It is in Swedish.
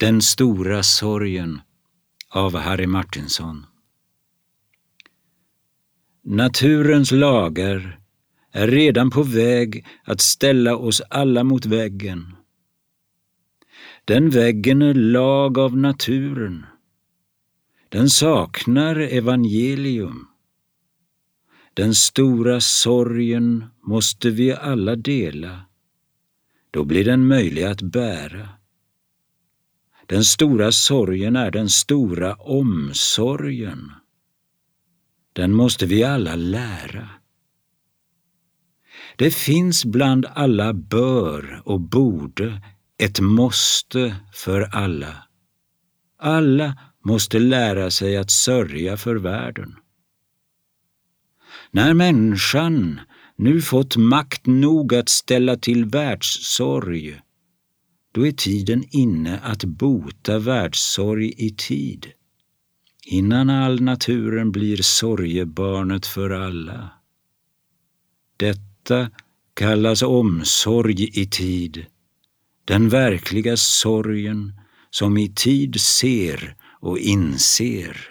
Den stora sorgen av Harry Martinson. Naturens lagar är redan på väg att ställa oss alla mot väggen. Den väggen är lag av naturen. Den saknar evangelium. Den stora sorgen måste vi alla dela. Då blir den möjlig att bära. Den stora sorgen är den stora omsorgen. Den måste vi alla lära. Det finns bland alla bör och borde ett måste för alla. Alla måste lära sig att sörja för världen. När människan nu fått makt nog att ställa till världssorg, då är tiden inne att bota världssorg i tid, innan all naturen blir sorgebarnet för alla. Detta kallas omsorg i tid, den verkliga sorgen som i tid ser och inser.